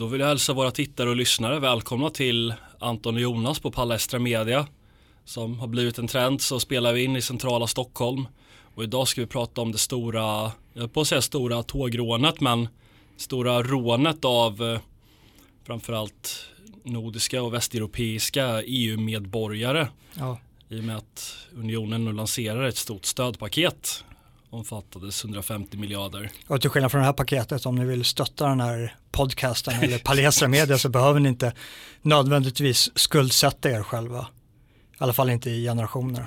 Då vill jag hälsa våra tittare och lyssnare välkomna till Anton och Jonas på Palestra Media. Som har blivit en trend så spelar vi in i centrala Stockholm. Och idag ska vi prata om det stora, jag på att säga stora tågrånet men stora rånet av eh, framförallt nordiska och västeuropeiska EU-medborgare. Ja. I och med att unionen nu lanserar ett stort stödpaket omfattades 150 miljarder. Och till skillnad från det här paketet, om ni vill stötta den här podcasten eller Palestra Media så behöver ni inte nödvändigtvis skuldsätta er själva. I alla fall inte i generationer.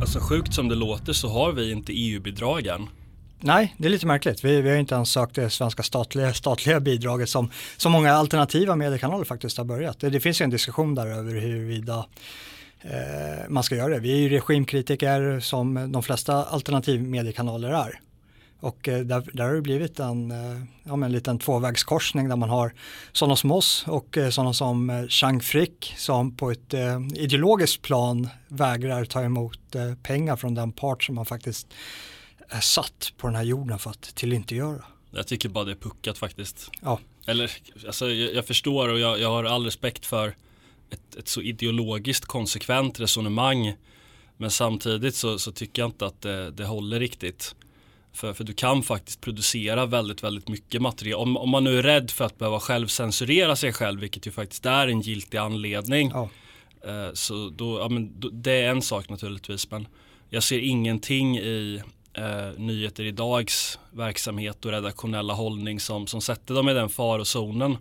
Alltså sjukt som det låter så har vi inte EU-bidragen. Nej, det är lite märkligt. Vi, vi har inte ens sökt det svenska statliga, statliga bidraget som, som många alternativa mediekanaler faktiskt har börjat. Det, det finns ju en diskussion där över huruvida eh, man ska göra det. Vi är ju regimkritiker som de flesta alternativmediekanaler är. Och eh, där, där har det blivit en, eh, ja, en liten tvåvägskorsning där man har sådana som oss och eh, sådana som Chang Frick som på ett eh, ideologiskt plan vägrar ta emot eh, pengar från den part som man faktiskt är satt på den här jorden för att tillintetgöra. Jag tycker bara det är puckat faktiskt. Ja. Eller, alltså, jag, jag förstår och jag, jag, har all respekt för ett, ett, så ideologiskt konsekvent resonemang. Men samtidigt så, så tycker jag inte att det, det håller riktigt. För, för du kan faktiskt producera väldigt, väldigt mycket material. Om, om man nu är rädd för att behöva självcensurera sig själv, vilket ju faktiskt är en giltig anledning. Ja. Eh, så då, ja, men, då, det är en sak naturligtvis. Men jag ser ingenting i eh, Nyheter Idags verksamhet och redaktionella hållning som, som sätter dem i den farozonen.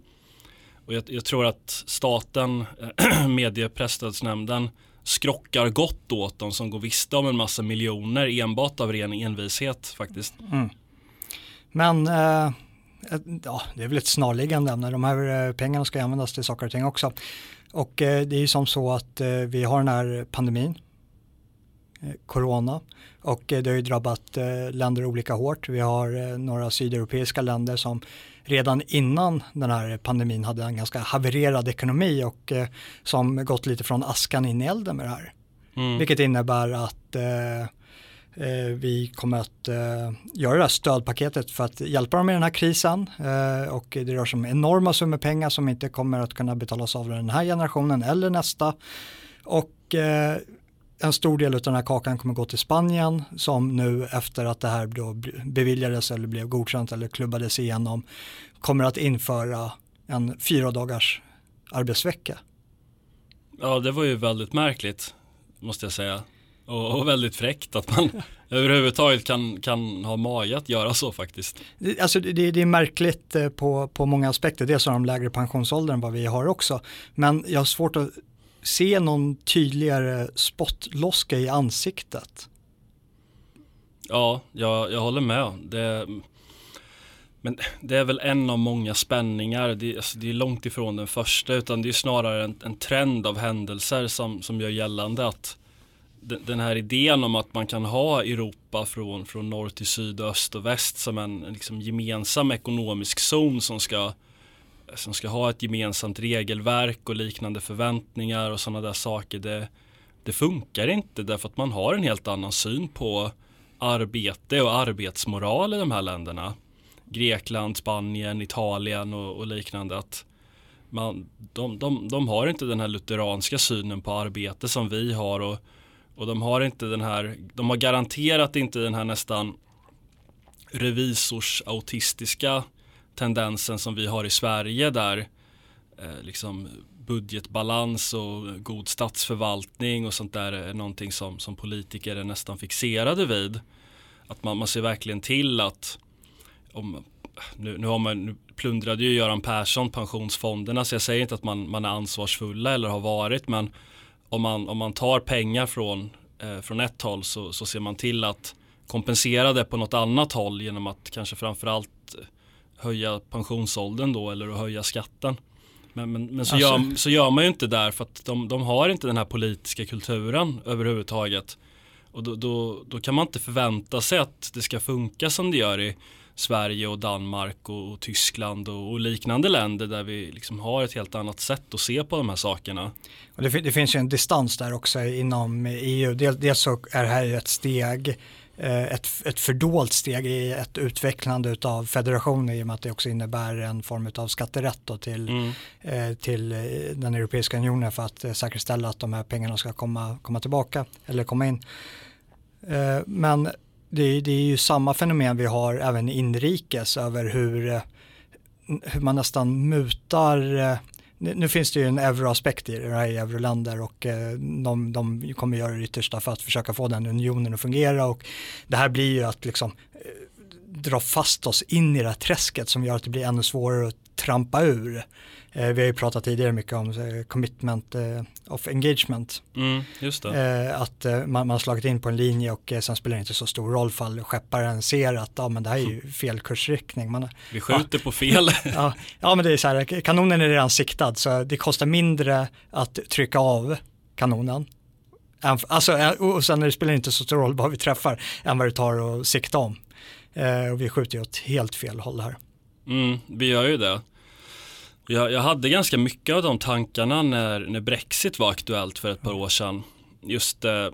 Och jag, jag tror att staten, eh, mediepresstödsnämnden, skrockar gott åt dem som går visste om en massa miljoner enbart av ren envishet faktiskt. Mm. Men eh, ja, det är väl ett snarliggande ämne. De här eh, pengarna ska användas till saker och ting också. Och eh, det är ju som så att eh, vi har den här pandemin, eh, corona, och eh, det har ju drabbat eh, länder olika hårt. Vi har några sydeuropeiska länder som redan innan den här pandemin hade en ganska havererad ekonomi och eh, som gått lite från askan in i elden med det här. Mm. Vilket innebär att eh, eh, vi kommer att eh, göra det här stödpaketet för att hjälpa dem i den här krisen eh, och det rör sig om enorma summor pengar som inte kommer att kunna betalas av den här generationen eller nästa. Och en stor del av den här kakan kommer gå till Spanien som nu efter att det här då beviljades eller blev godkänt eller klubbades igenom kommer att införa en fyra dagars arbetsvecka. Ja, det var ju väldigt märkligt måste jag säga. Och, och väldigt fräckt att man överhuvudtaget kan, kan ha mage att göra så faktiskt. Alltså det, det är märkligt eh, på, på många aspekter. Dels har de lägre pensionsålder än vad vi har också. Men jag har svårt att se någon tydligare spottloska i ansiktet. Ja, jag, jag håller med. Det, men det är väl en av många spänningar. Det, alltså, det är långt ifrån den första utan det är snarare en, en trend av händelser som, som gör gällande att den här idén om att man kan ha Europa från, från norr till syd, öst och väst som en liksom gemensam ekonomisk zon som ska som ska ha ett gemensamt regelverk och liknande förväntningar och sådana där saker. Det, det funkar inte därför att man har en helt annan syn på arbete och arbetsmoral i de här länderna. Grekland, Spanien, Italien och, och liknande. Att man, de, de, de har inte den här lutheranska synen på arbete som vi har och, och de har inte den här, de har garanterat inte den här nästan revisors autistiska tendensen som vi har i Sverige där eh, liksom budgetbalans och god statsförvaltning och sånt där är någonting som, som politiker är nästan fixerade vid. Att man, man ser verkligen till att om, nu, nu, har man, nu plundrade ju Göran Persson pensionsfonderna så jag säger inte att man, man är ansvarsfulla eller har varit men om man, om man tar pengar från, eh, från ett håll så, så ser man till att kompensera det på något annat håll genom att kanske framförallt höja pensionsåldern då eller att höja skatten. Men, men, men så, alltså. gör, så gör man ju inte där för att de, de har inte den här politiska kulturen överhuvudtaget. Och då, då, då, kan man inte förvänta sig att det ska funka som det gör i Sverige och Danmark och, och Tyskland och, och, liknande länder där vi liksom har ett helt annat sätt att se på de här sakerna. Det, det finns ju en distans där också inom EU. Dels, dels så är det här ett steg ett, ett fördolt steg i ett utvecklande av federationen i och med att det också innebär en form av skatterätt till, mm. till den Europeiska unionen för att säkerställa att de här pengarna ska komma, komma tillbaka eller komma in. Men det, det är ju samma fenomen vi har även inrikes över hur, hur man nästan mutar nu finns det ju en euroaspekt i det här i euroländer och eh, de, de kommer göra det yttersta för att försöka få den unionen att fungera och det här blir ju att liksom eh, dra fast oss in i det här träsket som gör att det blir ännu svårare att trampa ur. Eh, vi har ju pratat tidigare mycket om eh, commitment eh, of engagement. Mm, att man, har slagit in på en linje och sen spelar det inte så stor roll fall skepparen ser att ja, men det här är ju fel kursriktning. Man, vi skjuter ja, på fel. ja, ja, men det är så här, kanonen är redan siktad så det kostar mindre att trycka av kanonen. Alltså, och sen det spelar det inte så stor roll vad vi träffar än vad det tar att sikta om. och vi skjuter ju åt helt fel håll här. Mm, vi gör ju det. Jag, jag hade ganska mycket av de tankarna när, när Brexit var aktuellt för ett par år sedan. Just eh,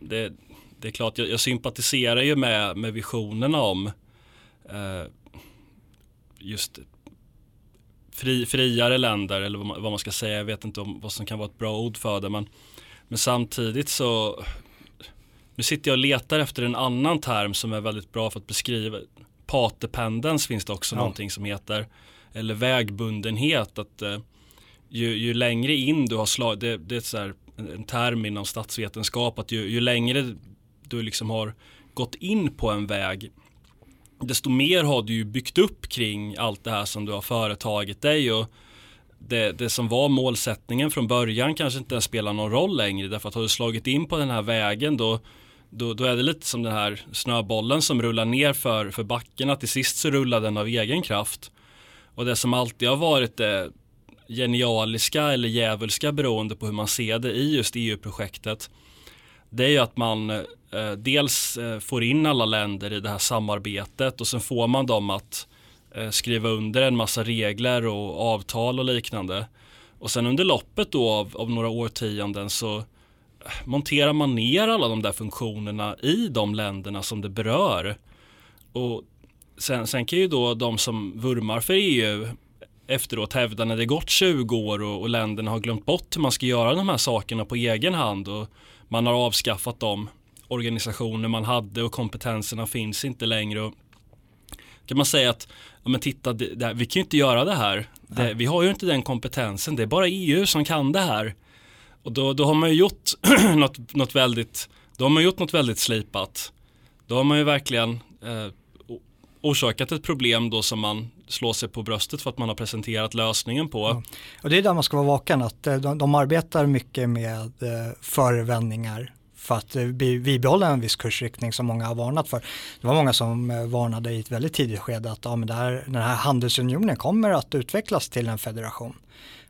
det, det är klart, jag, jag, sympatiserar ju med, med visionerna om eh, just fri, friare länder eller vad man, vad man, ska säga. Jag vet inte om vad som kan vara ett bra ord för det. Men, men samtidigt så nu sitter jag och letar efter en annan term som är väldigt bra för att beskriva. Patependens finns det också ja. någonting som heter eller vägbundenhet. Att eh, ju, ju, längre in du har slagit, det, det, är så här, en term inom statsvetenskap, att ju, ju längre du liksom har gått in på en väg desto mer har du ju byggt upp kring allt det här som du har företagit dig och det, det, som var målsättningen från början kanske inte ens spelar någon roll längre därför att har du slagit in på den här vägen då, då, då är det lite som den här snöbollen som rullar ner för, för backen att till sist så rullar den av egen kraft. Och det som alltid har varit det genialiska eller djävulska beroende på hur man ser det i just EU-projektet det är ju att man eh, dels eh, får in alla länder i det här samarbetet och sen får man dem att eh, skriva under en massa regler och avtal och liknande. Och sen under loppet då av, av några årtionden så eh, monterar man ner alla de där funktionerna i de länderna som det berör. Och sen, sen kan ju då de som vurmar för EU efteråt hävda när det gått 20 år och, och länderna har glömt bort hur man ska göra de här sakerna på egen hand och man har avskaffat de organisationer man hade och kompetenserna finns inte längre. Och kan man säga att ja, men titta, det, det, vi kan ju inte göra det här. Det, vi har ju inte den kompetensen. Det är bara EU som kan det här. Och då, då har man ju gjort något, något väldigt, då har man gjort något väldigt slipat. Då har man ju verkligen eh, orsakat ett problem då som man slår sig på bröstet för att man har presenterat lösningen på. Ja. Och det är där man ska vara vaken, att eh, de, de arbetar mycket med eh, förevändningar för att eh, bibehålla en viss kursriktning som många har varnat för. Det var många som eh, varnade i ett väldigt tidigt skede att ja, men här, den här handelsunionen kommer att utvecklas till en federation.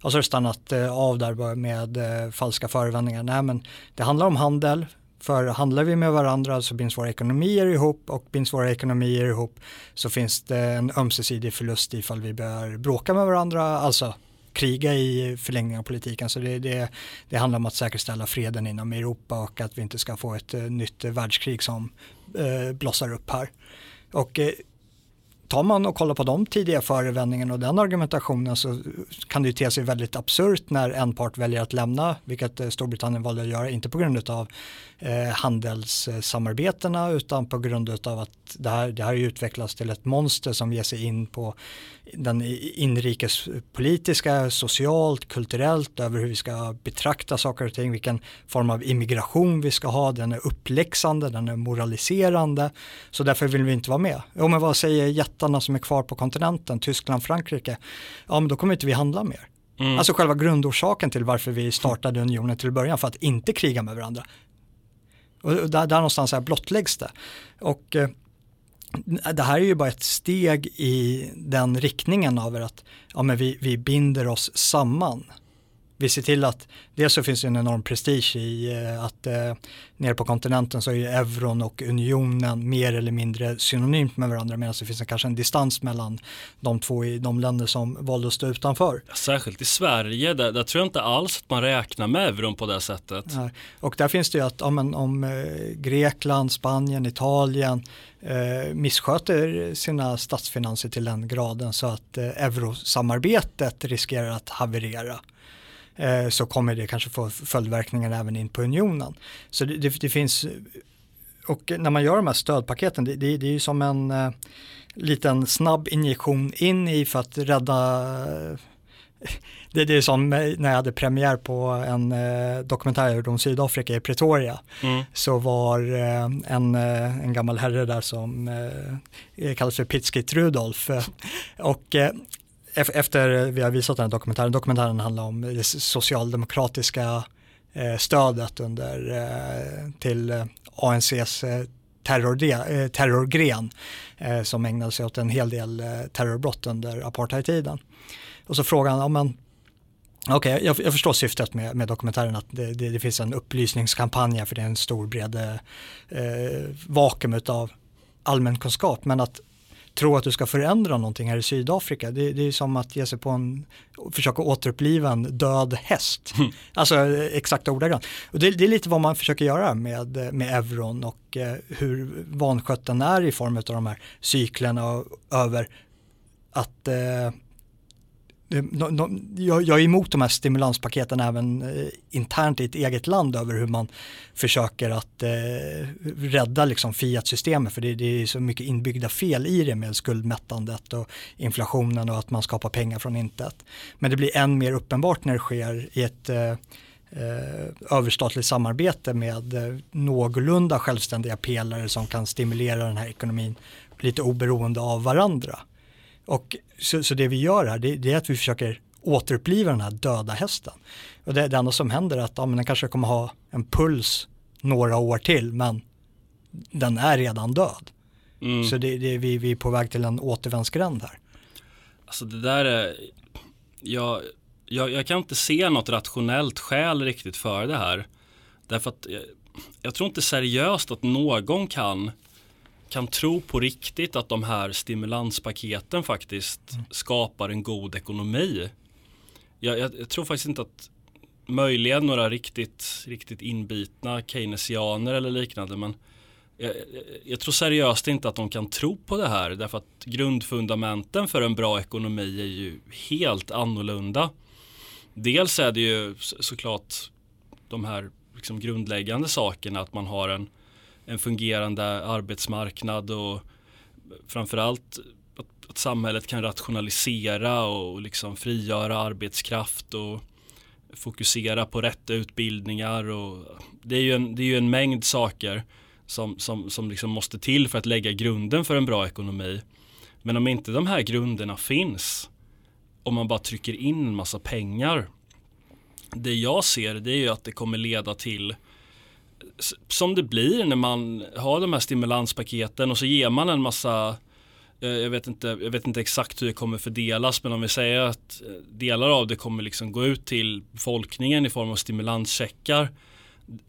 Och så har det stannat av där med falska förevändningar. Nej men det handlar om handel, för handlar vi med varandra så binds våra ekonomier ihop och binds våra ekonomier ihop så finns det en ömsesidig förlust ifall vi börjar bråka med varandra, alltså kriga i förlängning av politiken. Så det, det, det, handlar om att säkerställa freden inom Europa och att vi inte ska få ett eh, nytt världskrig som eh, blossar upp här. Och eh, tar man och kollar på de tidiga förevändningarna och den argumentationen så kan det ju te sig väldigt absurt när en part väljer att lämna, vilket eh, Storbritannien valde att göra, inte på grund av eh, handelssamarbetena utan på grund av att det här, det här utvecklats till ett monster som ger sig in på den inrikespolitiska, socialt, kulturellt, över hur vi ska betrakta saker och ting, vilken form av immigration vi ska ha, den är uppläxande, den är moraliserande, så därför vill vi inte vara med. Jo men vad säger jätte jättarna som är kvar på kontinenten, Tyskland, Frankrike? Ja men då kommer inte vi handla mer. Mm. Alltså själva grundorsaken till varför vi startade unionen till början, för att inte kriga med varandra. Och där, där någonstans här blottläggs det. Och eh, det här är ju bara ett steg i den riktningen av att ja, men vi, vi binder oss samman. Vi ser till att dels så finns det en enorm prestige i eh, att eh, nere på kontinenten så är ju euron och unionen mer eller mindre synonymt med varandra medan det finns en, kanske en distans mellan de två i de länder som valde att stå utanför. Särskilt i Sverige, där, där tror jag inte alls att man räknar med euron på det sättet. Ja, och där finns det ju att ja, men, om eh, Grekland, Spanien, Italien eh, missköter sina statsfinanser till den graden så att eh, eurosamarbetet riskerar att haverera eh, så kommer det kanske få följdverkningar även in på unionen. Så det, det, det finns, och när man gör de här stödpaketen, det, det, det är ju som en eh, liten snabb injektion in i för att rädda det, det är som när jag hade premiär på en eh, dokumentär om Sydafrika i Pretoria. Mm. Så var eh, en, eh, en gammal herre där som eh, kallas för Pitskit Rudolf. och eh, efter vi har visat den här dokumentären, dokumentären handlar om det socialdemokratiska eh, stödet under, eh, till eh, ANCs terrorgren, som ägnade sig åt en hel del terrorbrott under apartheidtiden. Och så frågan, ja men Okej, okay, jag, jag, förstår syftet med, med dokumentären att det, det, det, finns en upplysningskampanj för det är en stor bred eh, vakuum av allmänkunskap men att tro att du ska förändra någonting här i Sydafrika. Det, det är som att ge sig på en, försöka återuppliva en död häst. Mm. Alltså exakt ordagrant. Och det, det, är lite vad man försöker göra med, med euron och eh, hur vanskött den är i form av de här cyklerna över att eh, jag, är emot de här stimulanspaketen även eh, internt i ett eget land över hur man försöker att eh, rädda liksom Fiat-systemet för det, det, är så mycket inbyggda fel i det med skuldmättandet och inflationen och att man skapar pengar från intet. Men det blir än mer uppenbart när det sker i ett eh, eh överstatligt samarbete med eh, någorlunda självständiga pelare som kan stimulera den här ekonomin lite oberoende av varandra. Och så, så det vi gör här det, det, är att vi försöker återuppliva den här döda hästen. Och det, det enda som händer är att ja, men den kanske kommer ha en puls några år till men den är redan död. Mm. Så det, det, vi, vi är på väg till en återvändsgränd här. Alltså det där är, jag, jag, jag, kan inte se något rationellt skäl riktigt för det här. Därför att jag, jag tror inte seriöst att någon kan kan tro på riktigt att de här stimulanspaketen faktiskt mm. skapar en god ekonomi. Jag, jag, jag, tror faktiskt inte att möjligen några riktigt, riktigt inbitna keynesianer eller liknande men jag, jag, tror seriöst inte att de kan tro på det här därför att grundfundamenten för en bra ekonomi är ju helt annorlunda. Dels är det ju såklart de här liksom grundläggande sakerna att man har en en fungerande arbetsmarknad och framförallt att, att samhället kan rationalisera och liksom frigöra arbetskraft och fokusera på rätta utbildningar och det är ju en, det är ju en mängd saker som, som, som liksom måste till för att lägga grunden för en bra ekonomi. Men om inte de här grunderna finns, om man bara trycker in en massa pengar, det jag ser det är ju att det kommer leda till som det blir när man har de här stimulanspaketen och så ger man en massa eh, jag vet, inte, jag vet inte exakt hur det kommer fördelas men om vi säger att eh, delar av det kommer liksom gå ut till befolkningen i form av stimulanscheckar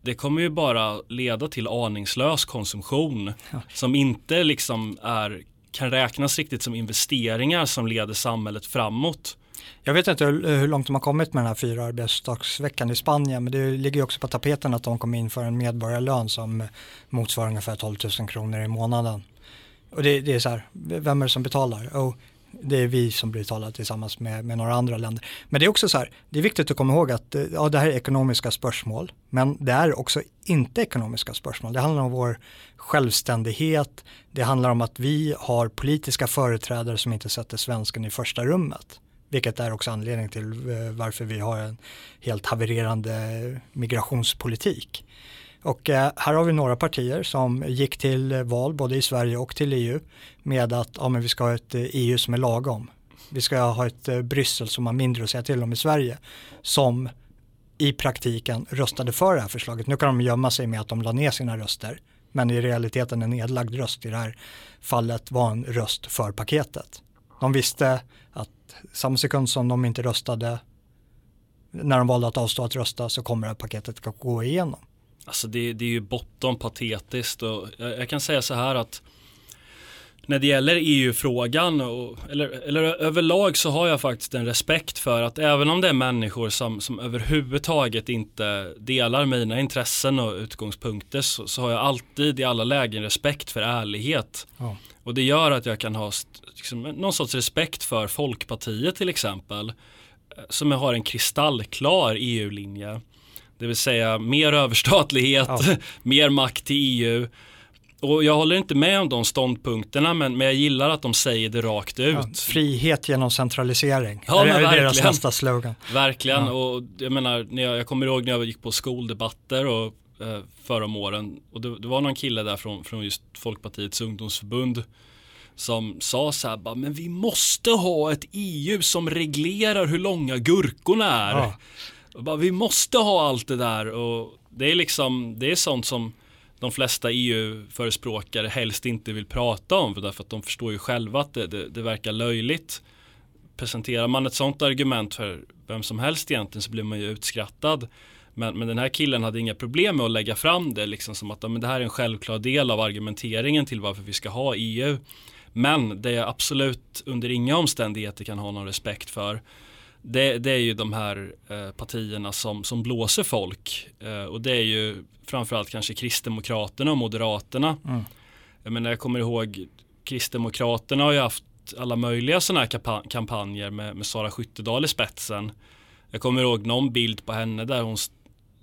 det kommer ju bara leda till aningslös konsumtion ja. som inte liksom är, kan räknas riktigt som investeringar som leder samhället framåt. Jag vet inte hur, långt de har kommit med den här fyra arbetsdagsveckan i Spanien men det ligger ju också på tapeten att de kommer införa en medborgarlön som motsvarar ungefär 12 000 kronor i månaden. Och det, det är så här, vem är det som betalar? Och det är vi som betalar tillsammans med, med några andra länder. Men det är också så här, det är viktigt att komma ihåg att eh, ja, det här är ekonomiska spörsmål, men det är också inte ekonomiska spörsmål. Det handlar om vår självständighet, det handlar om att vi har politiska företrädare som inte sätter svensken i första rummet. Vilket är också anledningen till eh, varför vi har en helt havererande migrationspolitik. Och eh, här har vi några partier som gick till val både i Sverige och till EU med att ja, men vi ska ha ett eh, EU som är lagom. Vi ska ha ett Bryssel som har mindre att säga till om i Sverige som i praktiken röstade för det här förslaget. Nu kan de gömma sig med att de la ner sina röster men i realiteten en nedlagd röst i det här fallet var en röst för paketet. De visste att samma sekund som de inte röstade när de valde att avstå att rösta så kommer det här paketet att gå igenom. Alltså det, det är ju bortom patetiskt och jag, jag kan säga så här att när det gäller EU-frågan eller, eller överlag så har jag faktiskt en respekt för att även om det är människor som, som överhuvudtaget inte delar mina intressen och utgångspunkter så, så har jag alltid i alla lägen respekt för ärlighet. Ja. Och det gör att jag kan ha liksom, någon sorts respekt för Folkpartiet till exempel eh, som har en kristallklar EU-linje. Det vill säga mer överstatlighet, ja. mer makt till EU och jag håller inte med om de ståndpunkterna men, men jag gillar att de säger det rakt ut. Ja, frihet genom centralisering. Ja, det är verkligen. deras nästa slogan. Verkligen ja. och jag menar, när jag, jag kommer ihåg när jag gick på skoldebatter och eh, förra om åren och det, det, var någon kille där från, från just Folkpartiets ungdomsförbund som sa så här, bara, men vi måste ha ett EU som reglerar hur långa gurkorna är. Ja. Bara, vi måste ha allt det där och det är liksom, det är sånt som de flesta EU-förespråkare helst inte vill prata om för därför att de förstår ju själva att det, det, det, verkar löjligt. Presenterar man ett sånt argument för vem som helst egentligen så blir man ju utskrattad. Men, men den här killen hade inga problem med att lägga fram det liksom som att men det här är en självklar del av argumenteringen till varför vi ska ha EU. Men det är absolut under inga omständigheter kan ha någon respekt för det, det, är ju de här eh, partierna som, som blåser folk. Eh, och det är ju framförallt kanske Kristdemokraterna och Moderaterna. Mm. Jag menar jag kommer ihåg Kristdemokraterna har ju haft alla möjliga sådana här kampanjer med, med Sara Skyttedal i spetsen. Jag kommer ihåg någon bild på henne där hon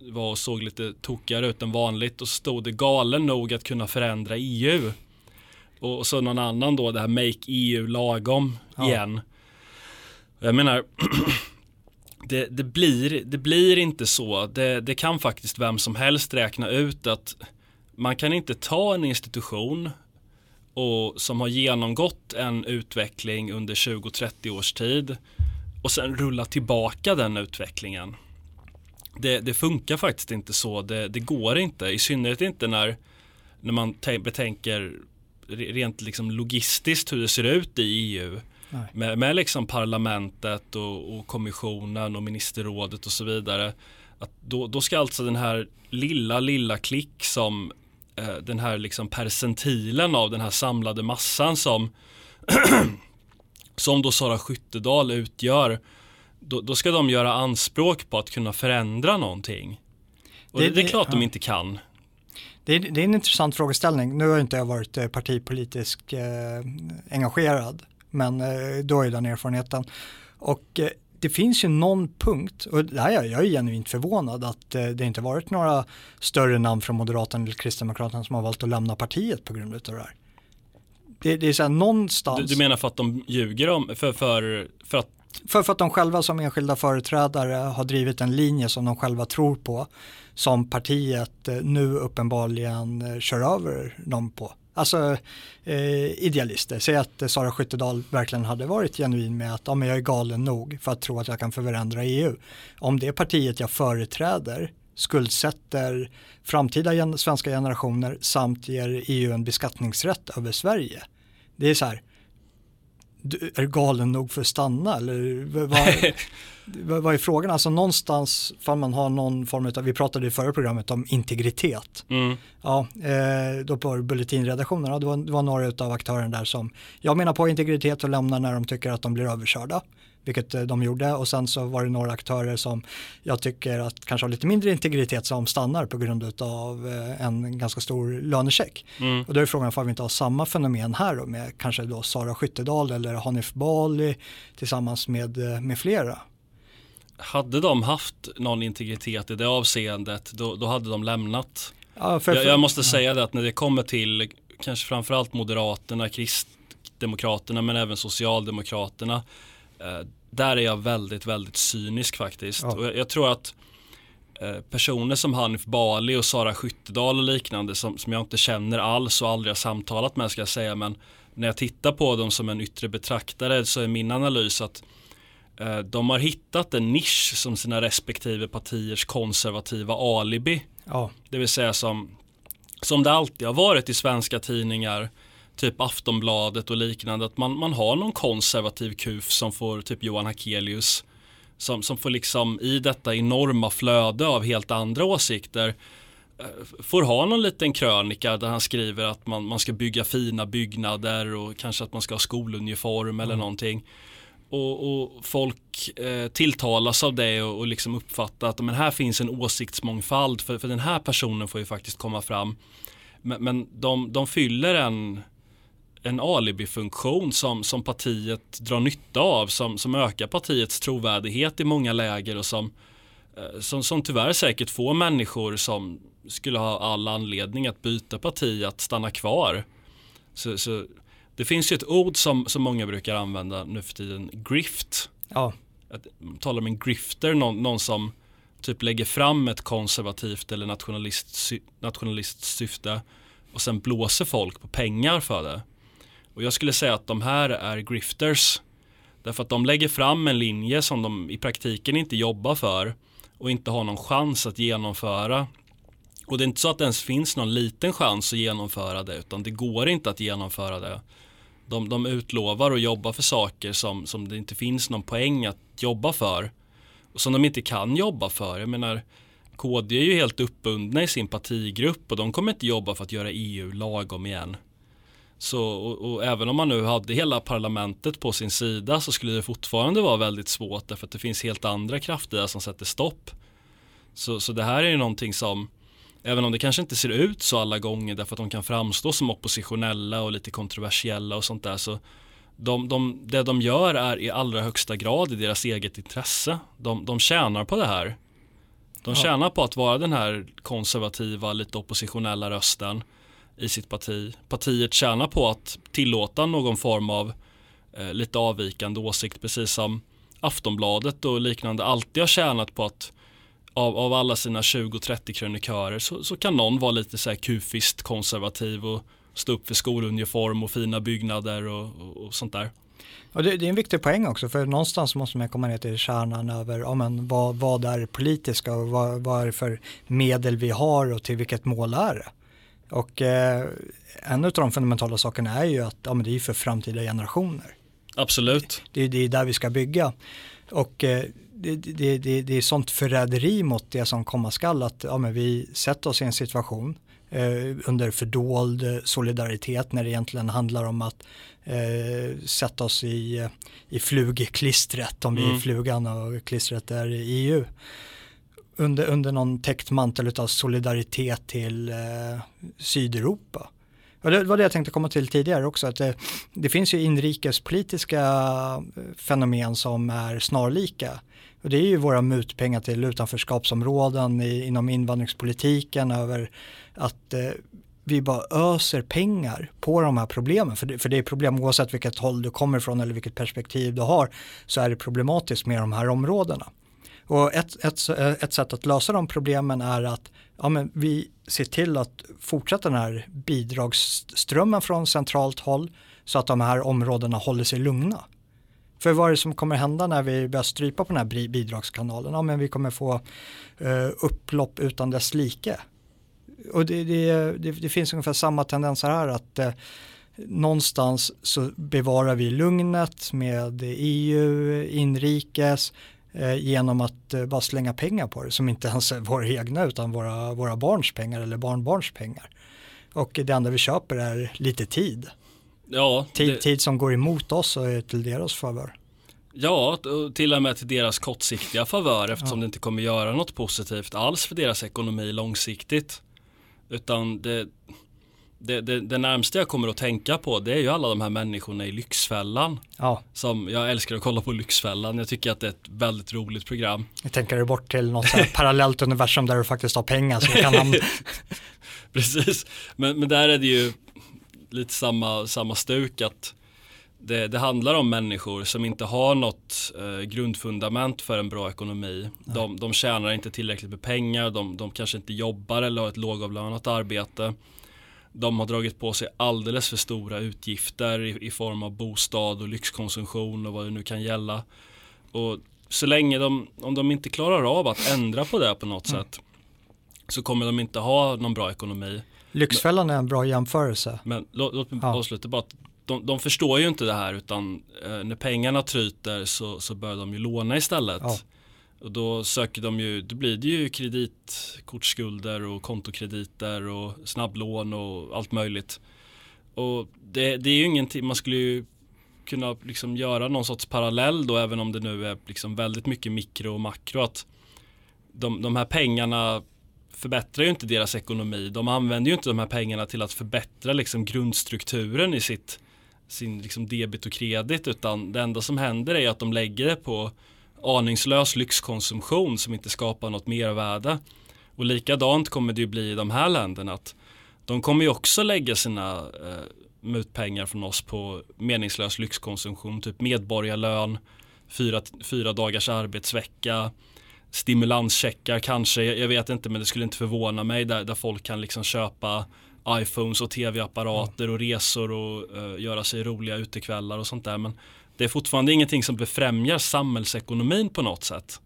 var och såg lite tokigare ut än vanligt och så stod det galen nog att kunna förändra EU. Och så någon annan då, det här Make EU lagom ja. igen. Jag menar, det, det, blir, det blir inte så. Det, det kan faktiskt vem som helst räkna ut att man kan inte ta en institution och som har genomgått en utveckling under 20-30 års tid och sen rulla tillbaka den utvecklingen. Det, det funkar faktiskt inte så. Det, det, går inte. I synnerhet inte när, när man betänker rent liksom logistiskt hur det ser ut i EU. Med, med liksom parlamentet och, och, kommissionen och ministerrådet och så vidare. Att då, då ska alltså den här lilla, lilla klick som eh, den här liksom percentilen av den här samlade massan som som då Sara Skyttedal utgör då, då, ska de göra anspråk på att kunna förändra någonting. Och det, det, det är klart ja. de inte kan. Det är, det är, en intressant frågeställning. Nu har inte jag varit eh, partipolitiskt eh, engagerad men eh, då är den erfarenheten. Och eh, det finns ju någon punkt, och det här, jag är genuint förvånad att eh, det inte varit några större namn från Moderaterna eller Kristdemokraterna som har valt att lämna partiet på grund av det här. Det, det är så här någonstans. Du, du, menar för att de ljuger om, för, för, för att för, för att de själva som enskilda företrädare har drivit en linje som de själva tror på som partiet eh, nu uppenbarligen eh, kör över dem på alltså eh, idealister. Säg att eh, Sara Skyttedal verkligen hade varit genuin med att ja, men jag är galen nog för att tro att jag kan förändra EU. Om det partiet jag företräder skuldsätter framtida gen svenska generationer samt ger EU en beskattningsrätt över Sverige. Det är så här, du är galen nog för att stanna eller vad, vad är frågan? Alltså någonstans, för man har någon form av, vi pratade i förra programmet om integritet. Mm. Ja, eh, då på bulletinredaktionerna, det var, det var några av aktörerna där som, jag menar på integritet och lämnar när de tycker att de blir överkörda vilket eh, de gjorde och sen så var det några aktörer som jag tycker att kanske har lite mindre integritet som stannar på grund av eh, en ganska stor lönecheck. Mm. Och då är frågan om vi inte har samma fenomen här då med kanske då Sara Skyttedal eller Hanif Bali tillsammans med, eh, med flera. Hade de haft någon integritet i det avseendet då, då hade de lämnat. Ja, för, för, jag, jag, måste ja. säga det att när det kommer till kanske framförallt Moderaterna, Kristdemokraterna men även Socialdemokraterna där är jag väldigt, väldigt cynisk faktiskt. Ja. Och jag, jag, tror att eh, personer som Hanif Bali och Sara Skyttedal och liknande som, som jag inte känner alls och aldrig har samtalat med ska jag säga men när jag tittar på dem som en yttre betraktare så är min analys att eh, de har hittat en nisch som sina respektive partiers konservativa alibi. Ja. Det vill säga som, som det alltid har varit i svenska tidningar typ Aftonbladet och liknande att man, man har någon konservativ kuf som får typ Johan Hakelius som, som får liksom i detta enorma flöde av helt andra åsikter eh, får ha någon liten krönika där han skriver att man, man ska bygga fina byggnader och kanske att man ska ha skoluniform mm. eller någonting. Och, och folk eh, tilltalas av det och, och liksom uppfattar att men här finns en åsiktsmångfald för, för den här personen får ju faktiskt komma fram. Men, men de, de fyller en, en alibifunktion som, som partiet drar nytta av som, som ökar partiets trovärdighet i många läger och som, eh, som, som tyvärr säkert får människor som skulle ha all anledning att byta parti att stanna kvar. Så, så det finns ju ett ord som, som många brukar använda nu för tiden, grift. Ja. Att tala om en grifter, någon, någon som typ lägger fram ett konservativt eller nationalist, nationalist syfte och sen blåser folk på pengar för det. Och jag skulle säga att de här är grifters. Därför att de lägger fram en linje som de i praktiken inte jobbar för och inte har någon chans att genomföra. Och det är inte så att det ens finns någon liten chans att genomföra det utan det går inte att genomföra det. De, de utlovar och jobbar för saker som, som det inte finns någon poäng att jobba för. Och som de inte kan jobba för. Jag menar, KD är ju helt uppbundna i sin partigrupp och de kommer inte jobba för att göra EU lagom igen. Så, och, och, även om man nu hade hela parlamentet på sin sida så skulle det fortfarande vara väldigt svårt därför att det finns helt andra krafter som sätter stopp. Så, så det här är ju någonting som Även om det kanske inte ser ut så alla gånger därför att de kan framstå som oppositionella och lite kontroversiella och sånt där så de, de, det de gör är i allra högsta grad i deras eget intresse. De, de tjänar på det här. De tjänar på att vara den här konservativa, lite oppositionella rösten i sitt parti. Partiet tjänar på att tillåta någon form av eh, lite avvikande åsikt, precis som Aftonbladet och liknande alltid har tjänat på att av, av alla sina 20-30 krönikörer så, så, kan någon vara lite så här kufist konservativ och stå upp för skoluniform och fina byggnader och, och, och sånt där. Och det, det, är en viktig poäng också för någonstans måste man komma ner till kärnan över ja, men vad, vad är politiska och vad, vad är det för medel vi har och till vilket mål är det. Och eh, en av de fundamentala sakerna är ju att ja, men det är för framtida generationer. Absolut. Det, det, det är där vi ska bygga. Och eh, det, det, det, det är sånt förräderi mot det som komma skall att ja, men vi sätter oss i en situation eh, under fördold solidaritet när det egentligen handlar om att eh, sätta oss i, i flugklistret om mm. vi är mm. flugan och klistret är EU. Under, under någon täckt mantel av solidaritet till eh, Sydeuropa. Och det var det jag tänkte komma till tidigare också, att det, det finns ju inrikespolitiska eh, fenomen som är snarlika. Och det är ju våra mutpengar till utanförskapsområden i, inom invandringspolitiken över att eh, vi bara öser pengar på de här problemen. För det, för det är problem oavsett vilket håll du kommer ifrån eller vilket perspektiv du har så är det problematiskt med de här områdena. Och ett, ett, ett sätt att lösa de problemen är att ja, men vi ser till att fortsätta den här bidragsströmmen från centralt håll så att de här områdena håller sig lugna. För vad är det som kommer hända när vi börjar strypa på den här bidragskanalen? Ja, men vi kommer få eh, upplopp utan dess like. Och det, det, det, det, finns ungefär samma tendenser här att eh, någonstans så bevarar vi lugnet med EU, inrikes, genom att bara slänga pengar på det som inte ens är våra egna utan våra, våra barns pengar eller barnbarns pengar. Och det enda vi köper är lite tid. Ja, tid, det... tid som går emot oss och är till deras favör. Ja, till och med till deras kortsiktiga favör eftersom ja. det inte kommer göra något positivt alls för deras ekonomi långsiktigt. Utan det, det, det, det närmaste jag kommer att tänka på det är ju alla de här människorna i Lyxfällan. Ja. Som, jag älskar att kolla på Lyxfällan, jag tycker att det är ett väldigt roligt program. Jag tänker du bort till något parallellt universum där du faktiskt har pengar så kan han... Precis, men, men där är det ju lite samma, samma stuk att det, det, handlar om människor som inte har något eh, grundfundament för en bra ekonomi. De, de tjänar inte tillräckligt med pengar, de, de kanske inte jobbar eller har ett lågavlönat arbete. De har dragit på sig alldeles för stora utgifter i, i, form av bostad och lyxkonsumtion och vad det nu kan gälla. Och så länge de, om de inte klarar av att ändra på det på något mm. sätt så kommer de inte ha någon bra ekonomi. Lyxfällan är en bra jämförelse. Men låt, låt mig ja. avsluta bara de, de förstår ju inte det här utan eh, när pengarna tryter så, så börjar de ju låna istället. Ja. Och då söker de ju, då blir det ju kreditkortsskulder och kontokrediter och snabblån och allt möjligt. Och det, det är ju ingenting, man skulle ju kunna liksom göra någon sorts parallell då även om det nu är liksom väldigt mycket mikro och makro. Att de, de här pengarna förbättrar ju inte deras ekonomi. De använder ju inte de här pengarna till att förbättra liksom grundstrukturen i sitt sin liksom debit och kredit utan det enda som händer är att de lägger det på aningslös lyxkonsumtion som inte skapar något mervärde. Och likadant kommer det ju bli i de här länderna att de kommer ju också lägga sina eh, mutpengar från oss på meningslös lyxkonsumtion, typ medborgarlön, fyra, fyra dagars arbetsvecka, stimulanscheckar kanske, jag, jag vet inte men det skulle inte förvåna mig där, där folk kan liksom köpa iPhones och tv-apparater och resor och uh, göra sig roliga utekvällar och sånt där. Men det är fortfarande ingenting som befrämjar samhällsekonomin på något sätt.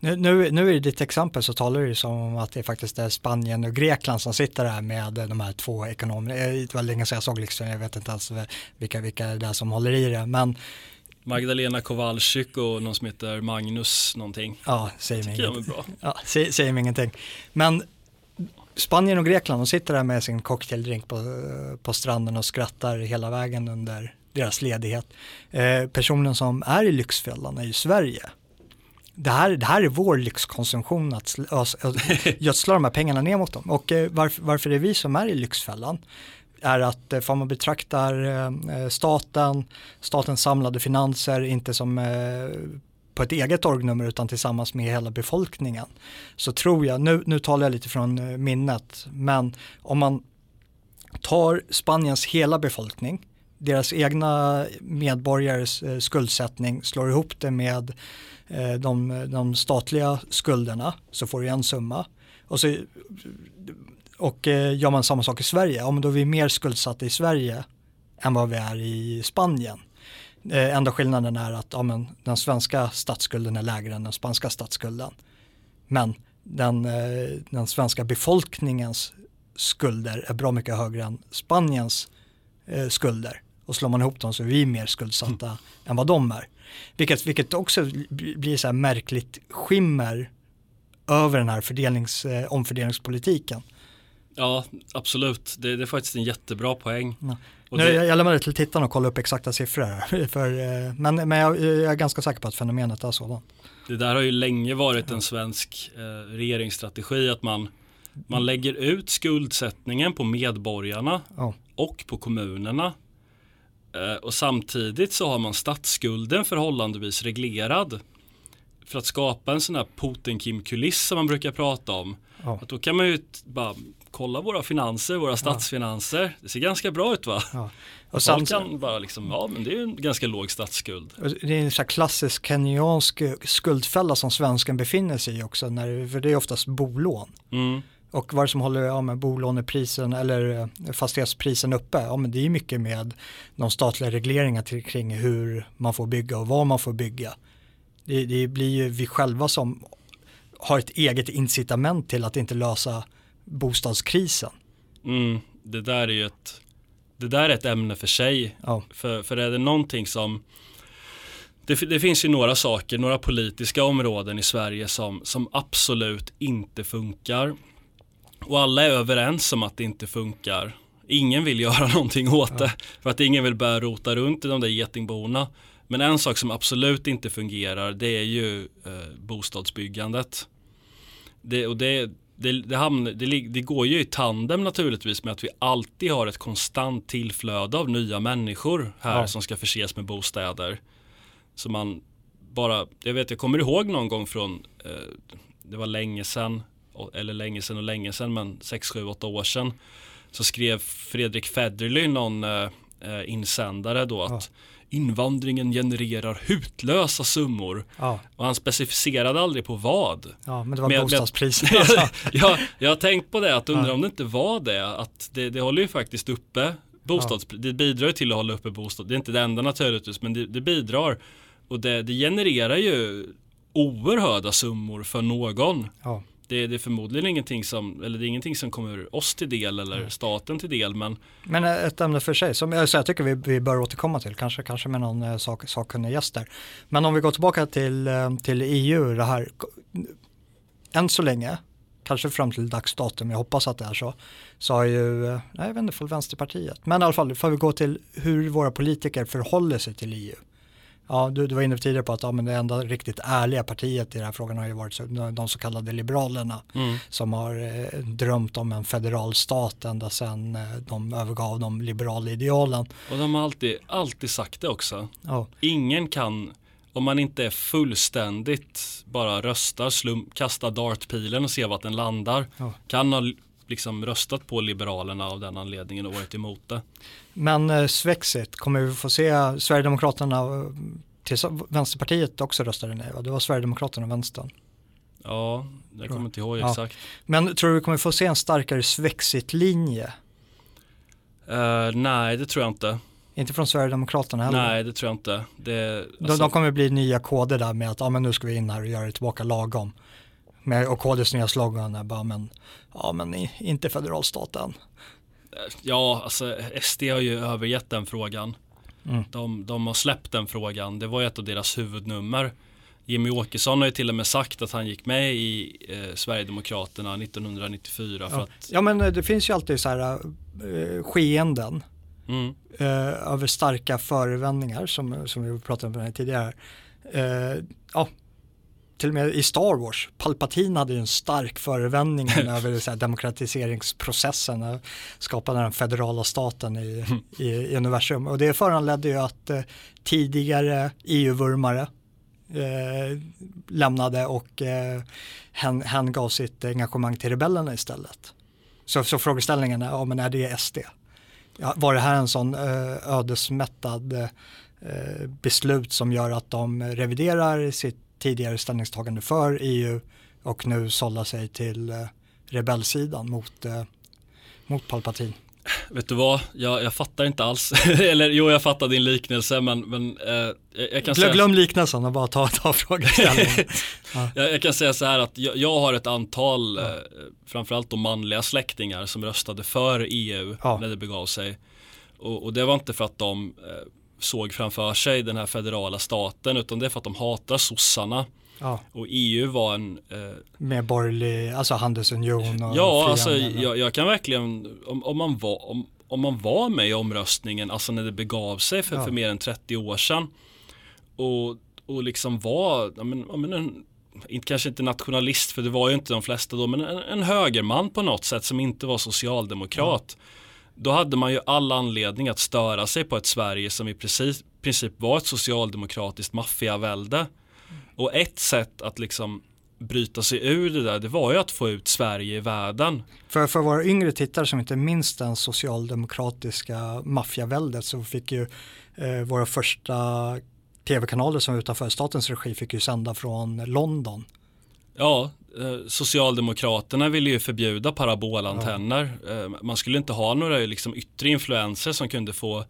Nu, nu, nu i ditt exempel så talar du som om att det faktiskt är Spanien och Grekland som sitter där med de här två ekonomerna. Det var länge sedan jag såg liksom, jag vet inte alls vilka, vilka det är som håller i det. Men Magdalena Kowalczyk och någon som heter Magnus någonting. Ja, säger mig ingenting. Bra. Ja, säger, säger mig ingenting. Men Spanien och Grekland, de sitter där med sin cocktaildrink på, på stranden och skrattar hela vägen under deras ledighet. Eh, personen som är i Lyxfällan är ju Sverige. Det här, det här är vår lyxkonsumtion att gödsla de här pengarna ner mot dem. Och eh, varför, varför är vi som är i Lyxfällan? är att eh, om man betraktar eh, staten, statens samlade finanser inte som eh, på ett eget orgnummer utan tillsammans med hela befolkningen. Så tror jag, nu, nu talar jag lite från minnet, men om man tar Spaniens hela befolkning, deras egna medborgares eh, skuldsättning, slår ihop det med eh, de, de statliga skulderna så får du en summa. Och så och eh, gör man samma sak i Sverige, ja men då är vi mer skuldsatta i Sverige än vad vi är i Spanien. Eh, enda skillnaden är att ja, men, den svenska statsskulden är lägre än den spanska statsskulden. Men den, eh, den svenska befolkningens skulder är bra mycket högre än Spaniens eh, skulder. Och slår man ihop dem så är vi mer skuldsatta mm. än vad de är. Vilket, vilket också blir så här märkligt skimmer över den här fördelnings, eh, omfördelningspolitiken. Ja, absolut. Det, det, är faktiskt en jättebra poäng. Ja. Nu, det... Jag lämnar det till tittarna och kolla upp exakta siffror. För, eh, men men jag, jag, är ganska säker på att fenomenet är sådant. Det där har ju länge varit en svensk eh, regeringsstrategi att man, man lägger ut skuldsättningen på medborgarna ja. och på kommunerna. Eh, och samtidigt så har man statsskulden förhållandevis reglerad. För att skapa en sån här Putin-Kim-kuliss som man brukar prata om. Ja. Att då kan man ju bara kolla våra finanser, våra statsfinanser. Ja. Det ser ganska bra ut va? Ja. Och Folk kan bara liksom, ja men det är en ganska låg statsskuld. Det är en sån här klassisk kenyansk skuldfälla som svensken befinner sig i också, när, för det är oftast bolån. Mm. Och vad som håller ja, med bolåneprisen eller eh, fastighetsprisen uppe, ja men det är mycket med de statliga regleringar till, kring hur man får bygga och vad man får bygga. Det, det blir ju vi själva som har ett eget incitament till att inte lösa bostadskrisen. Mm, det där är ju ett, det där är ett ämne för sig. Ja. För, för är det någonting som det, det, finns ju några saker, några politiska områden i Sverige som, som absolut inte funkar. Och alla är överens om att det inte funkar. Ingen vill göra någonting åt ja. det. För att ingen vill börja rota runt i de där getingborna. Men en sak som absolut inte fungerar det är ju eh, bostadsbyggandet. Det, och det, det, det, hamnar, det, det, går ju i tandem naturligtvis med att vi alltid har ett konstant tillflöde av nya människor här ja. som ska förses med bostäder. Så man bara, jag vet jag kommer ihåg någon gång från, eh, det var länge sedan, eller länge sedan och länge sedan men 6, 7, 8 år sedan. Så skrev Fredrik Federley någon eh, eh insändare då att ja invandringen genererar hutlösa summor. Ja. Och han specificerade aldrig på vad. Ja, men det var bostadspriserna. Alltså. ja, jag har tänkt på det, att undra ja. om det inte var det. Att det, det håller ju faktiskt uppe bostads, ja. det bidrar till att hålla uppe bostad. Det är inte det enda naturligtvis, men det, det bidrar. Och det, det, genererar ju oerhörda summor för någon. Ja. Det, det, är förmodligen ingenting som, eller det är ingenting som kommer oss till del eller staten till del. Men, men ett ämne för sig som jag, så jag tycker vi, vi bör återkomma till, kanske, kanske med någon eh, sak, sakkunnig gäst där. Men om vi går tillbaka till, eh, till EU, det här, än så länge, kanske fram till dagsdatum, jag hoppas att det är så, så har ju, nej, jag vet inte, Vänsterpartiet, men i alla fall får vi gå till hur våra politiker förhåller sig till EU. Ja, du, du var inne tidigare på att ja, men det enda riktigt ärliga partiet i den här frågan har ju varit de så kallade liberalerna mm. som har eh, drömt om en federal stat ända sedan eh, de övergav de liberala idealen. Och de har alltid, alltid sagt det också. Ja. Ingen kan, om man inte är fullständigt bara röstar, slum, kastar dartpilen och ser vart den landar, ja. kan ha liksom röstat på Liberalerna av den anledningen och varit emot det. Men eh, Svexit, kommer vi få se Sverigedemokraterna eh, till Vänsterpartiet också röstade nej va? Det var Sverigedemokraterna och Vänstern. Ja, jag kommer inte ihåg exakt. Ja. Men tror du vi kommer få se en starkare Svexit-linje? Uh, nej, det tror jag inte. Inte från Sverigedemokraterna heller? Nej, det tror jag inte. Det, alltså... de, de kommer bli nya koder där med att ah, men nu ska vi in här och göra det tillbaka lagom. Med, och KDs nya slogan är bara, men, ja men inte federalstaten. Ja, alltså SD har ju övergett den frågan. Mm. De, de har släppt den frågan. Det var ju ett av deras huvudnummer. Jimmy Åkesson har ju till och med sagt att han gick med i eh, Sverigedemokraterna 1994. För ja. Att... ja men eh, det finns ju alltid så här eh, skeenden mm. eh, över starka förevändningar som, som vi pratade om tidigare. Eh, ja, till och med i Star Wars, Palpatine hade ju en stark förevändning över så här, demokratiseringsprocessen, och skapade den federala staten i, i, i, universum. Och det föranledde ju att eh, tidigare EU-vurmare eh, lämnade och eh, hän, gav sitt engagemang till rebellerna istället. Så, så frågeställningen är, ja, men är det SD? Ja, var det här en sån eh, ödesmättad eh, beslut som gör att de reviderar sitt tidigare ställningstagande för EU och nu sålla sig till eh, rebellsidan mot, eh, mot Palpatine. Vet du vad, jag, jag fattar inte alls, eller jo jag fattar din liknelse men, men eh, jag kan glöm, Glöm liknelsen och bara ta, ta frågeställningen. ja. jag, jag, kan säga så här att jag, jag har ett antal, ja. eh, framförallt de manliga släktingar som röstade för EU ja. när det begav sig. Och, och, det var inte för att de eh, såg framför sig den här federala staten utan det är för att de hatar sossarna. Ja. Och EU var en... Eh, Med borgerlig, alltså handelsunion och Ja, alltså jag, jag, kan verkligen, om, om, man var, om, om man var med i omröstningen, alltså när det begav sig för, ja. för mer än 30 år sedan och, och liksom var, ja, men, ja, men en, inte, kanske inte nationalist, för det var ju inte de flesta då, men en, en högerman på något sätt som inte var socialdemokrat. Ja då hade man ju all anledning att störa sig på ett Sverige som i precis, princip var ett socialdemokratiskt maffiavälde. Och ett sätt att liksom bryta sig ur det där, det var ju att få ut Sverige i världen. För, för våra yngre tittare som inte minns den socialdemokratiska maffiaväldet så fick ju eh, våra första tv-kanaler som var utanför statens regi fick ju sända från London. Ja, Socialdemokraterna ville ju förbjuda parabolantenner. Ja. Eh, man skulle inte ha några liksom, yttre influenser som kunde få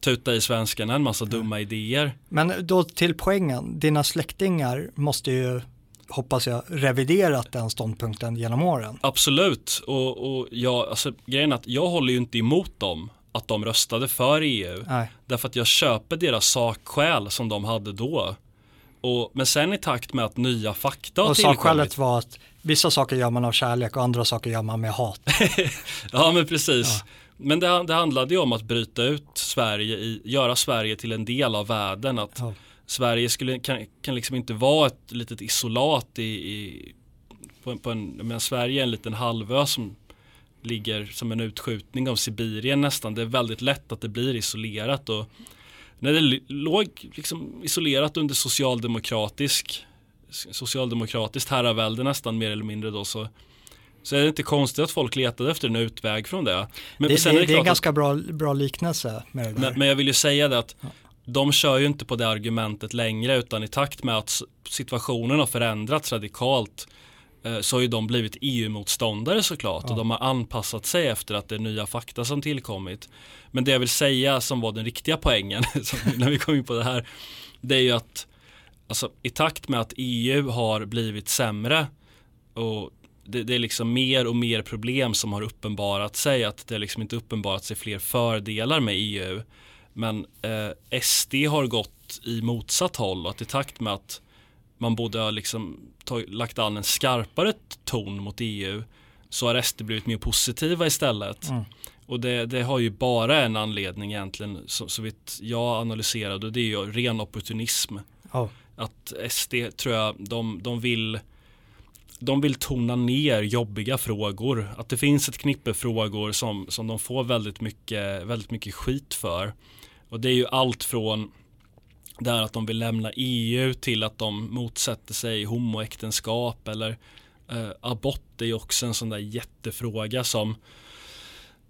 tuta i svenskarna en massa dumma idéer. Men då till poängen, dina släktingar måste ju hoppas jag, reviderat den ståndpunkten genom åren. Absolut, och, och jag, alltså, grejen är att jag håller ju inte emot dem att de röstade för EU. Nej. Därför att jag köper deras sakskäl som de hade då. Och, men sen i takt med att nya fakta har och tillkommit. Och sakskälet var att vissa saker gör man av kärlek och andra saker gör man med hat. ja men precis. Ja. Men det, det handlade ju om att bryta ut Sverige, i, göra Sverige till en del av världen. Att ja. Sverige skulle, kan, kan liksom inte vara ett litet isolat i, i på, på en, men Sverige är en liten halvö som ligger som en utskjutning av Sibirien nästan. Det är väldigt lätt att det blir isolerat och när det låg liksom isolerat under socialdemokratisk socialdemokratiskt herravälde nästan mer eller mindre då så så är det inte konstigt att folk letade efter en utväg från det. Men det, det, är, det är en ganska bra, bra liknelse med det där. Men, men, jag vill ju säga det att ja. de kör ju inte på det argumentet längre utan i takt med att situationen har förändrats radikalt så har ju de blivit EU-motståndare såklart ja. och de har anpassat sig efter att det är nya fakta som tillkommit. Men det jag vill säga som var den riktiga poängen när vi kom in på det här det är ju att alltså, i takt med att EU har blivit sämre och det, det, är liksom mer och mer problem som har uppenbarat sig. Att det har liksom inte uppenbarat sig fler fördelar med EU. Men eh, SD har gått i motsatt håll och att i takt med att man borde ha liksom tag, lagt an en skarpare ton mot EU så har SD blivit mer positiva istället. Mm. Och det, det, har ju bara en anledning egentligen så, så vitt jag analyserade och det är ju ren opportunism. Oh. Att SD tror jag, de, de vill de vill tona ner jobbiga frågor. Att det finns ett knippe frågor som, som de får väldigt mycket, väldigt mycket skit för. Och det är ju allt från där att de vill lämna EU till att de motsätter sig homoäktenskap eller eh, abort är ju också en sån där jättefråga som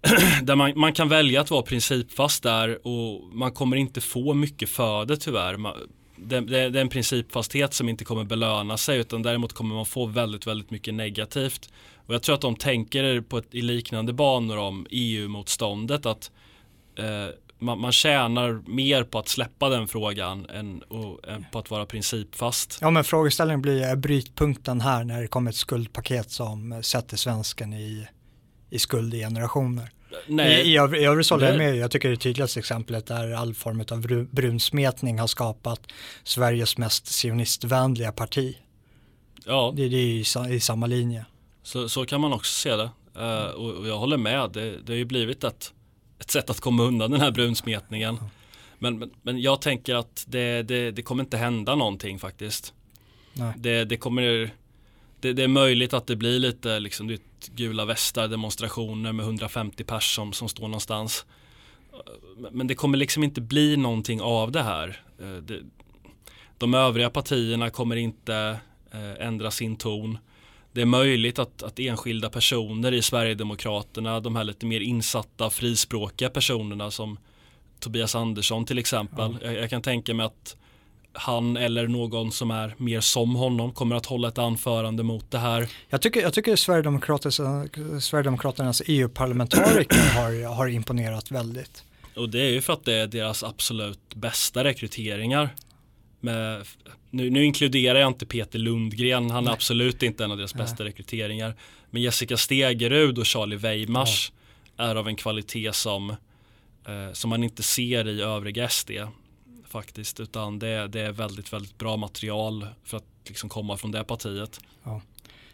där man, man, kan välja att vara principfast där och man kommer inte få mycket för det tyvärr. Man, det, det, det, är en principfasthet som inte kommer belöna sig utan däremot kommer man få väldigt, väldigt mycket negativt. Och jag tror att de tänker på ett, i liknande banor om EU-motståndet att eh, man, man tjänar mer på att släppa den frågan än, och, än, på att vara principfast. Ja men frågeställningen blir brytpunkten här när det kommer ett skuldpaket som sätter svensken i, i skuld i generationer. Nej, I, i, I övrigt håller jag med. Jag tycker det tydligaste exemplet är all form av brunsmetning har skapat Sveriges mest sionistvänliga parti. Ja. Det, det är i, i, samma linje. Så, så kan man också se det. Uh, och, och, jag håller med. Det, det har ju blivit ett, ett sätt att komma undan den här brunsmetningen. Men, men, men, jag tänker att det, det, det, kommer inte hända någonting faktiskt. Det, det, kommer det, är möjligt att det blir lite liksom, det gula västar demonstrationer med 150 pers som, som står någonstans. Men det kommer liksom inte bli någonting av det här. Eh, de övriga partierna kommer inte eh, ändra sin ton. Det är möjligt att, att enskilda personer i Sverigedemokraterna, de här lite mer insatta frispråkiga personerna som Tobias Andersson till exempel. Ja. Jag, jag, kan tänka mig att han eller någon som är mer som honom kommer att hålla ett anförande mot det här. Jag tycker, jag tycker Sverigedemokraternas EU-parlamentariker har, har imponerat väldigt. Och det är ju för att det är deras absolut bästa rekryteringar. Med, nu, nu, inkluderar jag inte Peter Lundgren, han är Nej. absolut inte en av deras Nej. bästa rekryteringar. Men Jessica Stegerud och Charlie Weimars ja. är av en kvalitet som, eh, som man inte ser i övriga SD faktiskt. Utan det, det är väldigt, väldigt bra material för att liksom komma från det partiet. Ja.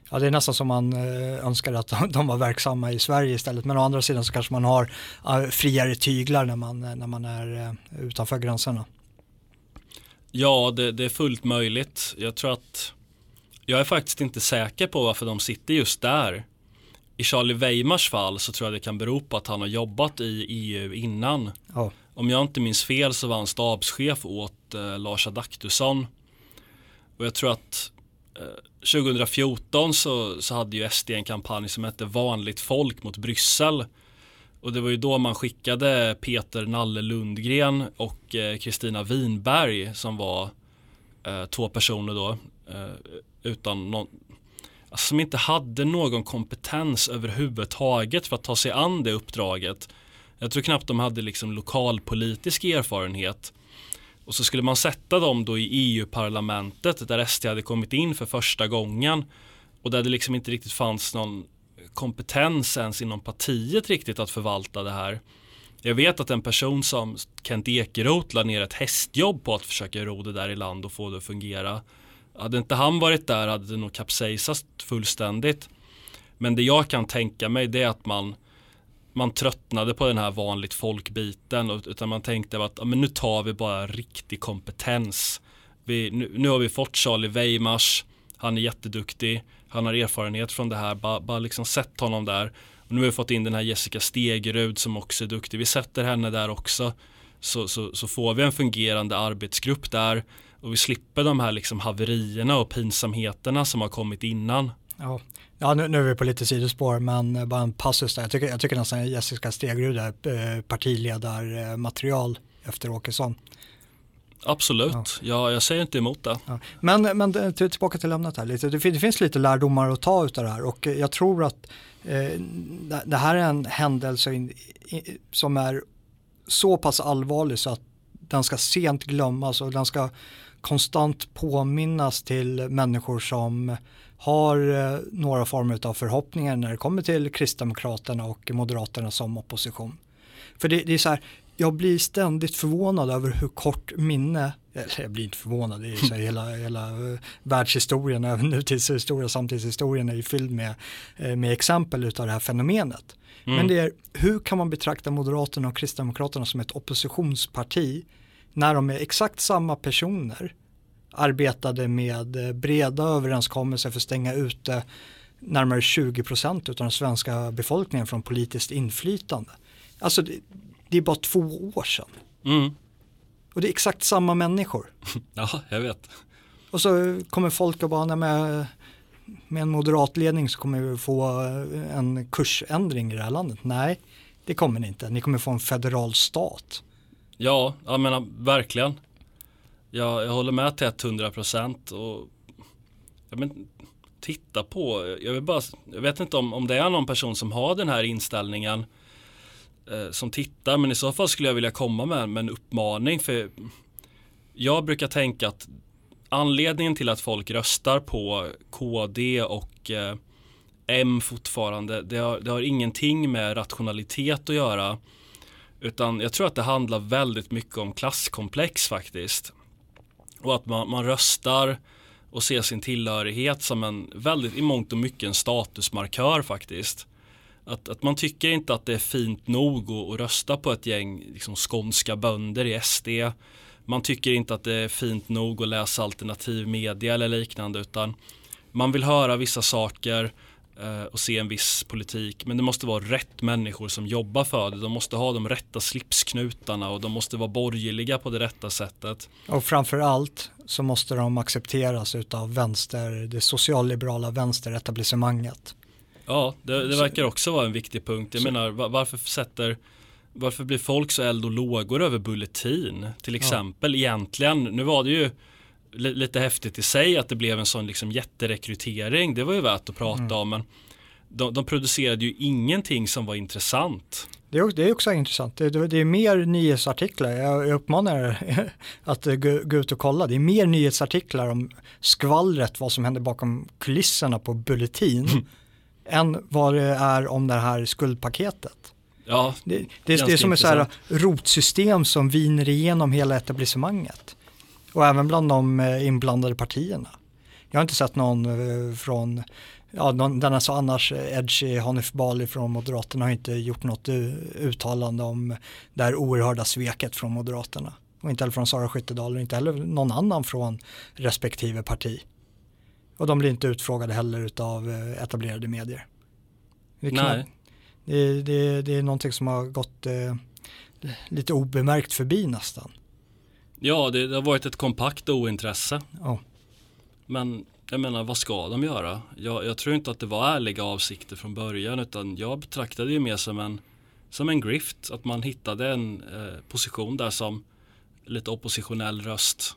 Ja, det är nästan som man eh, önskar att de var verksamma i Sverige istället. Men å andra sidan så kanske man har friare tyglar när man, när man är eh, utanför gränserna. Ja, det, det, är fullt möjligt. Jag tror att jag är faktiskt inte säker på varför de sitter just där. I Charlie Weimars fall så tror jag det kan bero på att han har jobbat i EU innan. Ja om jag inte minns fel så var han stabschef åt eh, Lars Adaktusson. Och jag tror att eh, 2014 så, så hade ju SD en kampanj som hette Vanligt folk mot Bryssel. Och det var ju då man skickade Peter Nalle Lundgren och eh, Kristina eh, Winberg som var eh, två personer då eh, utan någon, alltså, som inte hade någon kompetens överhuvudtaget för att ta sig an det uppdraget. Jag tror knappt de hade liksom lokalpolitisk erfarenhet. Och så skulle man sätta dem då i EU-parlamentet där SD hade kommit in för första gången och där det liksom inte riktigt fanns någon kompetens ens inom partiet riktigt att förvalta det här. Jag vet att en person som Kent Ekeroth la ner ett hästjobb på att försöka ro det där i land och få det att fungera. Hade inte han varit där hade det nog kapsejsat fullständigt. Men det jag kan tänka mig det är att man man tröttnade på den här vanligt folkbiten utan man tänkte att men nu tar vi bara riktig kompetens. Vi, nu, nu, har vi fått Charlie Weimars, han är jätteduktig, han har erfarenhet från det här, bara, bara liksom sett honom där. Och nu har vi fått in den här Jessica Stegerud som också är duktig, vi sätter henne där också. Så, så, så får vi en fungerande arbetsgrupp där och vi slipper de här liksom haverierna och pinsamheterna som har kommit innan. Ja, Ja, nu, nu, är vi på lite sidospår, men bara en passus där. Jag tycker, jag tycker nästan Jessica Stegrud är eh, partiledarmaterial efter Åkesson. Absolut, ja. ja. jag säger inte emot det. Ja. Men, men tillbaka till ämnet här lite. Det, finns lite lärdomar att ta av det här och jag tror att eh, det här är en händelse som är så pass allvarlig så att den ska sent glömmas och den ska konstant påminnas till människor som har eh, några former av förhoppningar när det kommer till Kristdemokraterna och Moderaterna som opposition. För det, det är så här, jag blir ständigt förvånad över hur kort minne, eller jag blir inte förvånad, det är så hela, hela eh, världshistorien, även nutidshistoria, samtidshistorien är ju fylld med, eh, med exempel utav det här fenomenet. Mm. Men det är, hur kan man betrakta Moderaterna och Kristdemokraterna som ett oppositionsparti när de är exakt samma personer arbetade med eh, breda överenskommelser för att stänga ute närmare 20 procent av den svenska befolkningen från politiskt inflytande. Alltså det, det är bara två år sedan. Mm. Och det är exakt samma människor. Ja, jag vet. Och så kommer folk att bara, med, med en moderatledning så kommer vi få en kursändring i det här landet. Nej, det kommer ni inte. Ni kommer få en federal stat. Ja, jag menar verkligen. Jag, jag håller med till 100 procent och men, titta på, jag, vill bara, jag vet inte om, om det är någon person som har den här inställningen eh, Eh, som tittar men i så fall skulle jag vilja komma med, med en uppmaning för jag brukar tänka att anledningen till att folk röstar på KD och eh, M fortfarande det har, det har ingenting med rationalitet att göra utan jag tror att det handlar väldigt mycket om klasskomplex faktiskt. Och att man, man röstar och ser sin tillhörighet som en väldigt i mångt och mycket en statusmarkör faktiskt. Att, att man tycker inte att det är fint nog att, att rösta på ett gäng liksom, skånska bönder i SD. Man tycker inte att det är fint nog att läsa alternativ media eller liknande utan man vill höra vissa saker Eh, och se en viss politik. Men det måste vara rätt människor som jobbar för det. De måste ha de rätta slipsknutarna och de måste vara borgerliga på det rätta sättet. Och framför allt så måste de accepteras av vänster, det socialliberala vänsteretablissemanget. Ja, det, det verkar också vara en viktig punkt. Jag så. menar, varför sätter varför blir folk så eld och lågor över Bulletin till exempel? Ja. Egentligen, nu var det ju lite häftigt i sig att det blev en sån liksom jätterekrytering. Det var ju värt att prata mm. om. Men de, de, producerade ju ingenting som var intressant. Det är, det är också intressant. Det, det, är mer nyhetsartiklar. Jag, jag uppmanar er att gå, gå, ut och kolla. Det är mer nyhetsartiklar om skvallret, vad som händer bakom kulisserna på Bulletin. än vad det är om det här skuldpaketet. Ja, det, det, det är som ett rotsystem som viner igenom hela etablissemanget. Och även bland de eh, inblandade partierna. Jag har inte sett någon eh, från, ja den alltså annars edgy Hanif Bali från Moderaterna har inte gjort något uttalande om det här oerhörda sveket från Moderaterna. Och inte heller från Sara Skyttedal och inte heller någon annan från respektive parti. Och de blir inte utfrågade heller av eh, etablerade medier. Det är, Nej. Det, det, det är någonting som har gått eh, lite obemärkt förbi nästan. Ja, det, det har varit ett kompakt ointresse. Ja. Men jag menar, vad ska de göra? Jag, jag, tror inte att det var ärliga avsikter från början utan jag betraktade det mer som en, som en grift. Att man hittade en eh, position där som lite oppositionell röst.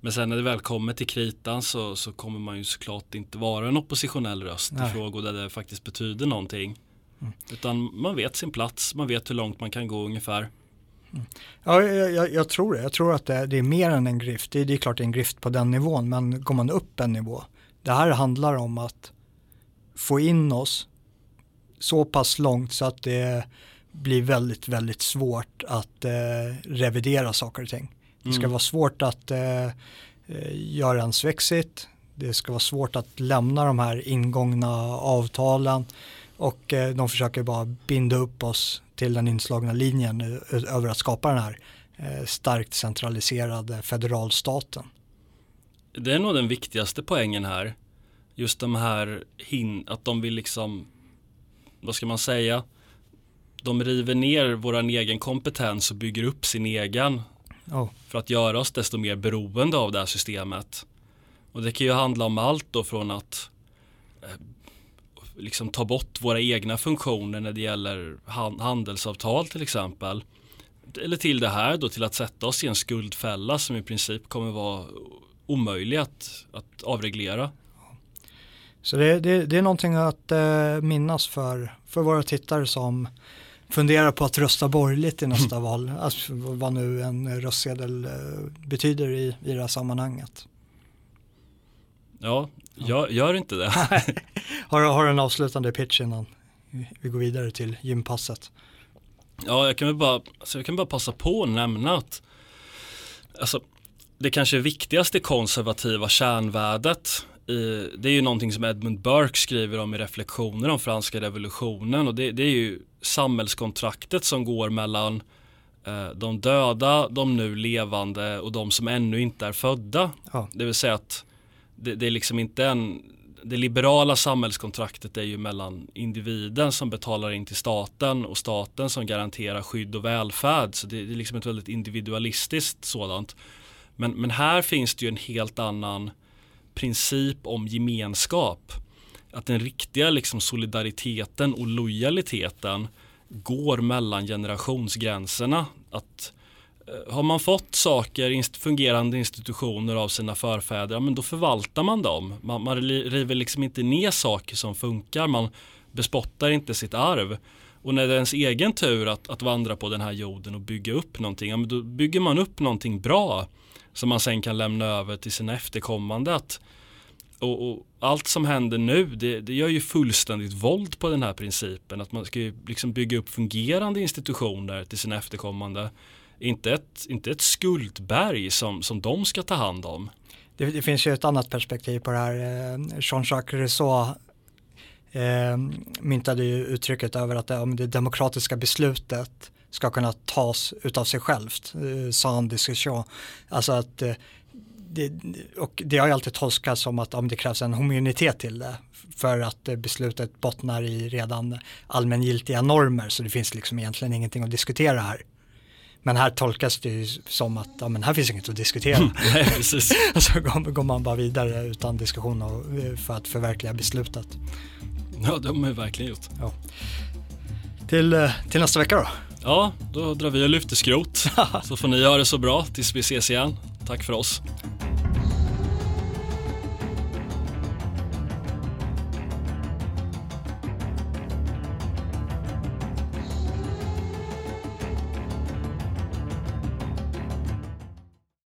Men sen när det väl kommer till kritan så, så kommer man ju såklart inte vara en oppositionell röst Nej. i frågor där det faktiskt betyder någonting. Mm. Utan man vet sin plats, man vet hur långt man kan gå ungefär. Ja, jag, jag, tror det. Jag tror att det, det, är mer än en grift. Det, det är klart det är en grift på den nivån, men går man upp en nivå. Det här handlar om att få in oss så pass långt så att det blir väldigt, väldigt svårt att eh, revidera saker och ting. Det ska mm. vara svårt att eh, eh, göra en svexit. Det ska vara svårt att lämna de här ingångna avtalen och eh, de försöker bara binda upp oss till den inslagna linjen över att skapa den här eh, starkt centraliserade federalstaten. Det är nog den viktigaste poängen här. Just de här hin att de vill liksom, vad ska man säga, de river ner våran egen kompetens och bygger upp sin egen oh. för att göra oss desto mer beroende av det här systemet. Och det kan ju handla om allt då från att eh, liksom ta bort våra egna funktioner när det gäller handelsavtal till exempel. Eller till det här då till att sätta oss i en skuldfälla som i princip kommer vara omöjlig att, att avreglera. Så det, det, det är någonting att eh, minnas för, för våra tittare som funderar på att rösta borgerligt i nästa mm. val, alltså vad nu en röstsedel eh, betyder i, i det här sammanhanget. Ja, jag gör inte det. har, har du en avslutande pitch innan vi går vidare till gympasset? Ja, jag kan väl bara, alltså jag kan bara passa på att nämna att alltså, det kanske viktigaste konservativa kärnvärdet i, det är ju någonting som Edmund Burke skriver om i reflektioner om franska revolutionen och det, det är ju samhällskontraktet som går mellan eh, de döda, de nu levande och de som ännu inte är födda. Ja. Det vill säga att det, det, är liksom inte en det liberala samhällskontraktet är ju mellan individen som betalar in till staten och staten som garanterar skydd och välfärd. Så det, det är liksom ett väldigt individualistiskt sådant. Men, men här finns det ju en helt annan princip om gemenskap. Att den riktiga liksom solidariteten och lojaliteten går mellan generationsgränserna. Att eh, har man fått saker, fungerande institutioner av sina förfäder, ja, men då förvaltar man dem. Man, man river liksom inte ner saker som funkar, man bespottar inte sitt arv. Och när det är ens egen tur att, att vandra på den här jorden och bygga upp någonting, ja, men då bygger man upp någonting bra som man sen kan lämna över till sina efterkommande. Att, och, och, allt som händer nu det, det, gör ju fullständigt våld på den här principen att man ska ju liksom bygga upp fungerande institutioner till sina efterkommande. Inte ett, inte ett skuldberg som, som de ska ta hand om. Det, det finns ju ett annat perspektiv på det här. Eh, Jean-Jacques Rousseau eh, myntade ju uttrycket över att det, det demokratiska beslutet ska kunna tas utav sig självt, eh, sans discussion. Alltså att eh, det, och det har ju alltid tolkats som att om det krävs en homogenitet till det för att beslutet bottnar i redan allmängiltiga normer så det finns liksom egentligen ingenting att diskutera här. Men här tolkas det ju som att ja, men här finns inget att diskutera. Nej, precis. så går, går man bara vidare utan diskussion och, för att förverkliga beslutet. Ja, det har man ju verkligen gjort. Ja. Till, eh, till nästa vecka då? Ja, då drar vi och lyfter skrot. så får ni ha det så bra tills vi ses igen. Tack för oss.